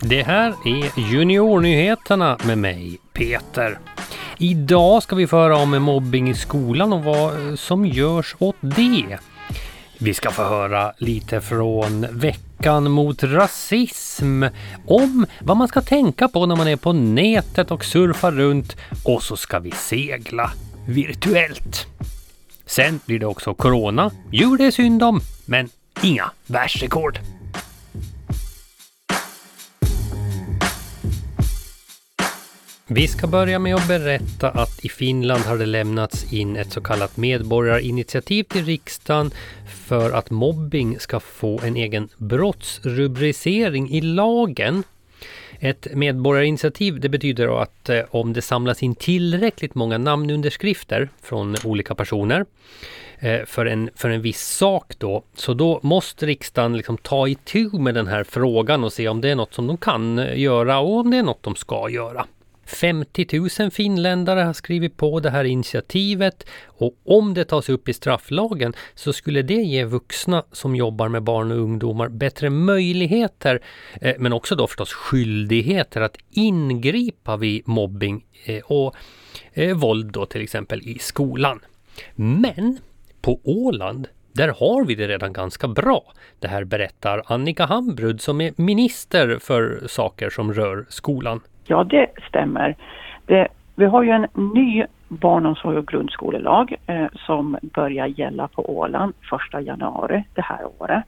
Det här är Juniornyheterna med mig, Peter. Idag ska vi få höra om mobbing i skolan och vad som görs åt det. Vi ska få höra lite från veckan mot rasism, om vad man ska tänka på när man är på nätet och surfar runt och så ska vi segla virtuellt. Sen blir det också corona, djur det är synd om, men inga världsrekord. Vi ska börja med att berätta att i Finland har det lämnats in ett så kallat medborgarinitiativ till riksdagen för att mobbing ska få en egen brottsrubricering i lagen. Ett medborgarinitiativ det betyder att eh, om det samlas in tillräckligt många namnunderskrifter från olika personer eh, för en, för en viss sak då, så då måste riksdagen liksom ta itu med den här frågan och se om det är något som de kan eh, göra och om det är något de ska göra. 50 000 finländare har skrivit på det här initiativet och om det tas upp i strafflagen så skulle det ge vuxna som jobbar med barn och ungdomar bättre möjligheter eh, men också då förstås skyldigheter att ingripa vid mobbing eh, och eh, våld då till exempel i skolan. Men på Åland där har vi det redan ganska bra. Det här berättar Annika Hambrud som är minister för saker som rör skolan. Ja, det stämmer. Det, vi har ju en ny barnomsorg och grundskolelag eh, som börjar gälla på Åland 1 januari det här året.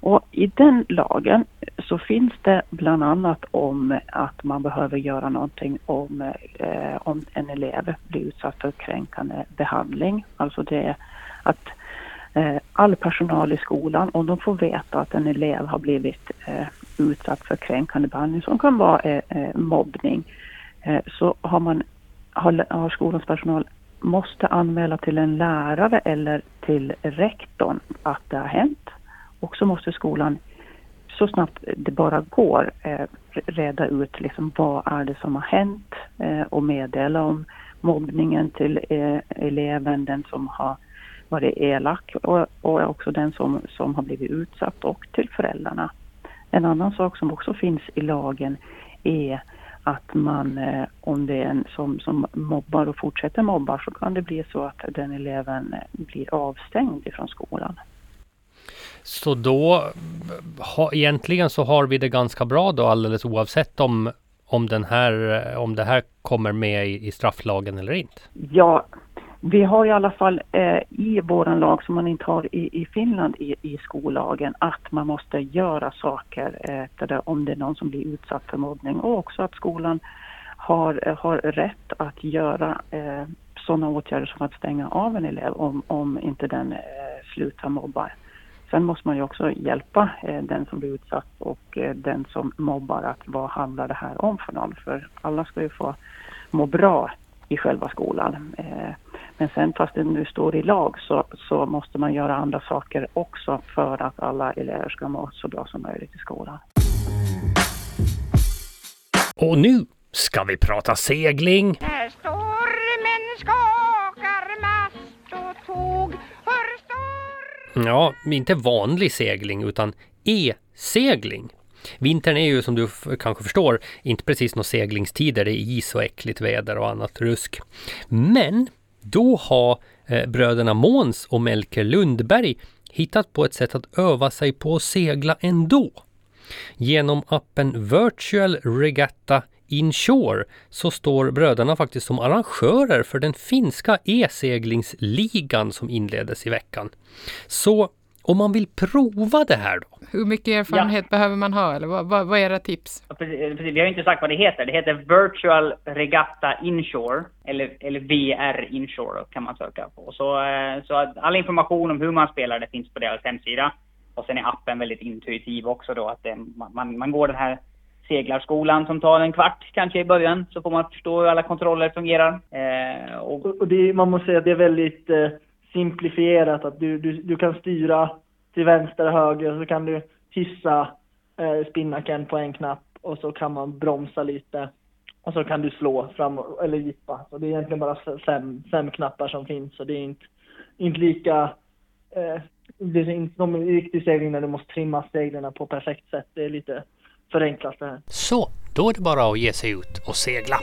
Och i den lagen så finns det bland annat om att man behöver göra någonting om, eh, om en elev blir utsatt för kränkande behandling. Alltså det att Eh, all personal i skolan, om de får veta att en elev har blivit eh, utsatt för kränkande behandling som kan vara eh, eh, mobbning eh, så har, man, har, har skolans personal måste anmäla till en lärare eller till rektorn att det har hänt. Och så måste skolan så snabbt det bara går eh, reda ut liksom vad är det som har hänt eh, och meddela om mobbningen till eh, eleven, den som har varit elak och, och också den som, som har blivit utsatt och till föräldrarna. En annan sak som också finns i lagen är att man, eh, om det är en som, som mobbar och fortsätter mobba så kan det bli så att den eleven eh, blir avstängd ifrån skolan. Så då, ha, egentligen så har vi det ganska bra då alldeles oavsett om, om, den här, om det här kommer med i, i strafflagen eller inte? Ja, vi har i alla fall eh, i vår lag som man inte har i, i Finland i, i skollagen att man måste göra saker eh, där, om det är någon som blir utsatt för mobbning och också att skolan har, eh, har rätt att göra eh, sådana åtgärder som att stänga av en elev om, om inte den eh, slutar mobba. Sen måste man ju också hjälpa eh, den som blir utsatt och eh, den som mobbar att vad handlar det här om för någon? För alla ska ju få må bra i själva skolan. Eh, men sen fast det nu står i lag så, så måste man göra andra saker också för att alla elever ska må så bra som möjligt i skolan. Och nu ska vi prata segling. När stormen skakar mast och tåg hör storm... Ja, inte vanlig segling utan e-segling. Vintern är ju som du kanske förstår inte precis några seglingstider. Det är is och äckligt väder och annat rusk. Men då har eh, bröderna Måns och Melker Lundberg hittat på ett sätt att öva sig på att segla ändå. Genom appen Virtual Regatta Inshore så står bröderna faktiskt som arrangörer för den finska e-seglingsligan som inleddes i veckan. Så om man vill prova det här då? Hur mycket erfarenhet ja. behöver man ha eller vad, vad, vad är era tips? Precis, vi har inte sagt vad det heter. Det heter Virtual Regatta Inshore eller, eller VR Inshore kan man söka på. Så, eh, så all information om hur man spelar det finns på deras hemsida. Och sen är appen väldigt intuitiv också då att det, man, man går den här seglarskolan som tar en kvart kanske i början så får man förstå hur alla kontroller fungerar. Eh, och, och det, man måste säga att det är väldigt eh simplifierat att du, du, du kan styra till vänster och höger så kan du hissa eh, spinnaken på en knapp och så kan man bromsa lite och så kan du slå fram eller jippa. Så det är egentligen bara fem, fem knappar som finns så det är inte, inte lika eh, det är inte som en riktig segling där du måste trimma seglen på perfekt sätt. Det är lite förenklat det här. Så, då är det bara att ge sig ut och segla.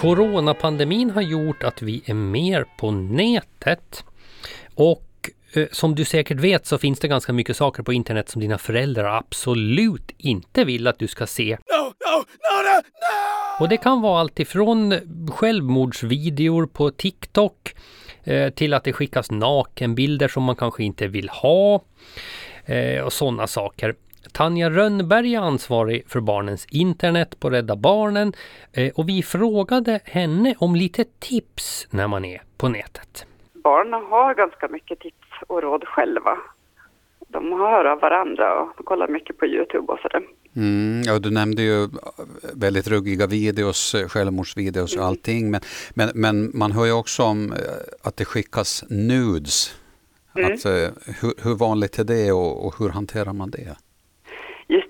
Coronapandemin har gjort att vi är mer på nätet. Och eh, som du säkert vet så finns det ganska mycket saker på internet som dina föräldrar absolut inte vill att du ska se. Och det kan vara allt ifrån självmordsvideor på TikTok eh, till att det skickas nakenbilder som man kanske inte vill ha eh, och sådana saker. Tanja Rönnberg är ansvarig för barnens internet på Rädda Barnen eh, och vi frågade henne om lite tips när man är på nätet. Barnen har ganska mycket tips och råd själva. De hör av varandra och kollar mycket på Youtube och sådär. Mm, ja, du nämnde ju väldigt ruggiga videos, självmordsvideos och allting. Men, men, men man hör ju också om att det skickas nudes. Mm. Att, hur, hur vanligt är det och, och hur hanterar man det?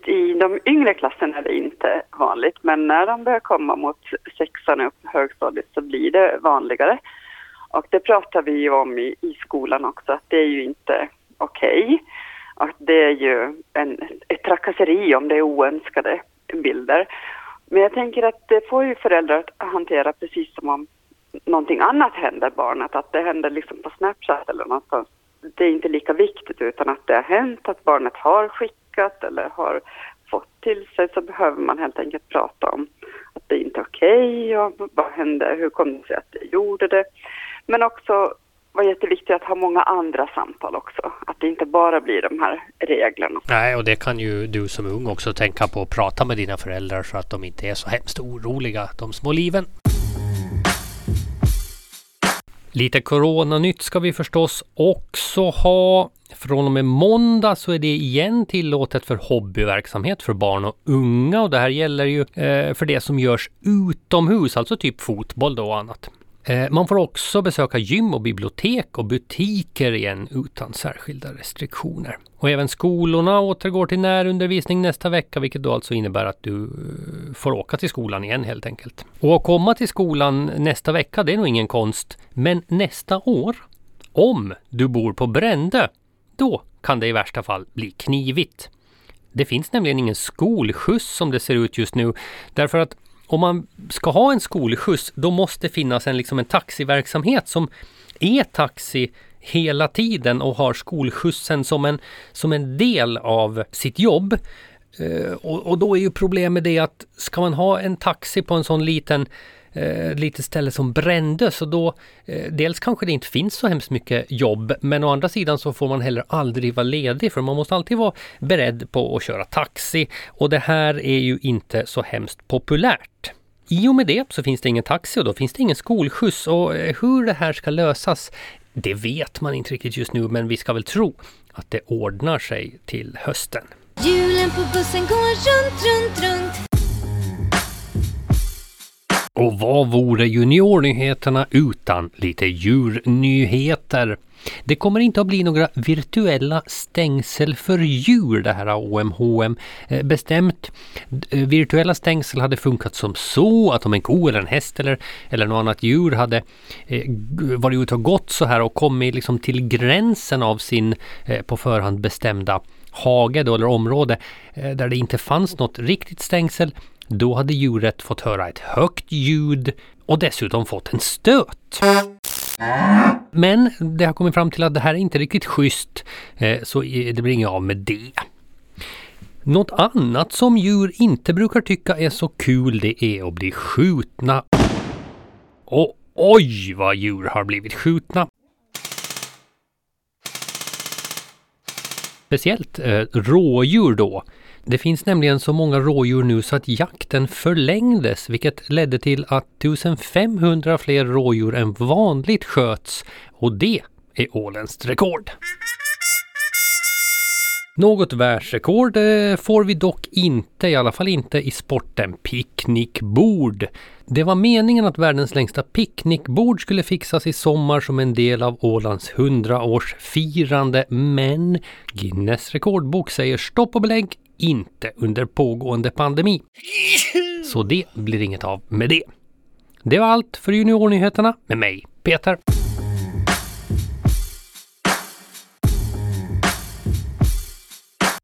Just i de yngre klasserna är det inte vanligt, men när de börjar komma mot sexan upp högstadiet så blir det vanligare. Och det pratar vi ju om i, i skolan också, att det är ju inte okej. Okay. Att det är ju en, ett trakasseri om det är oönskade bilder. Men jag tänker att det får ju föräldrar att hantera precis som om någonting annat händer barnet, att det händer liksom på Snapchat eller någonstans. Det är inte lika viktigt utan att det har hänt att barnet har skickat eller har fått till sig så behöver man helt enkelt prata om att det inte är okej okay och vad hände, hur kom det sig att det gjorde det. Men också var jätteviktigt att ha många andra samtal också. Att det inte bara blir de här reglerna. Nej, och det kan ju du som ung också tänka på att prata med dina föräldrar så att de inte är så hemskt oroliga, de små liven. Lite coronanytt ska vi förstås också ha. Från och med måndag så är det igen tillåtet för hobbyverksamhet för barn och unga och det här gäller ju eh, för det som görs utomhus, alltså typ fotboll då och annat. Eh, man får också besöka gym och bibliotek och butiker igen utan särskilda restriktioner. Och även skolorna återgår till närundervisning nästa vecka vilket då alltså innebär att du eh, får åka till skolan igen helt enkelt. Och att komma till skolan nästa vecka det är nog ingen konst. Men nästa år, om du bor på Brändö, då kan det i värsta fall bli knivigt. Det finns nämligen ingen skolskjuts som det ser ut just nu därför att om man ska ha en skolskjuts då måste det finnas en, liksom en taxiverksamhet som är taxi hela tiden och har skolskjutsen som en, som en del av sitt jobb. Eh, och, och, då är ju problemet det att ska man ha en taxi på en sån liten eh, litet ställe som brändes och då eh, dels kanske det inte finns så hemskt mycket jobb men å andra sidan så får man heller aldrig vara ledig för man måste alltid vara beredd på att köra taxi och det här är ju inte så hemskt populärt. I och med det så finns det ingen taxi och då finns det ingen skolskjuts och eh, hur det här ska lösas det vet man inte riktigt just nu men vi ska väl tro att det ordnar sig till hösten. Hjulen på bussen går runt, runt, runt. Och vad vore juniornyheterna utan lite djurnyheter? Det kommer inte att bli några virtuella stängsel för djur det här OMHM eh, bestämt. Eh, virtuella stängsel hade funkat som så att om en ko eller en häst eller, eller något annat djur hade eh, varit ute och gått så här och kommit liksom till gränsen av sin på förhand bestämda hage då, eller område där det inte fanns något riktigt stängsel då hade djuret fått höra ett högt ljud och dessutom fått en stöt. Men det har kommit fram till att det här är inte riktigt schysst, eh, så det blir inget av med det. Något annat som djur inte brukar tycka är så kul det är att bli skjutna. Och oj vad djur har blivit skjutna! Speciellt eh, rådjur då. Det finns nämligen så många rådjur nu så att jakten förlängdes vilket ledde till att 1500 fler rådjur än vanligt sköts och det är ålens rekord. Något världsrekord eh, får vi dock inte, i alla fall inte i sporten picknickbord. Det var meningen att världens längsta picknickbord skulle fixas i sommar som en del av Ålands 100-årsfirande, men Guinness rekordbok säger stopp och belägg, inte under pågående pandemi. Så det blir inget av med det. Det var allt för juniornyheterna med mig, Peter.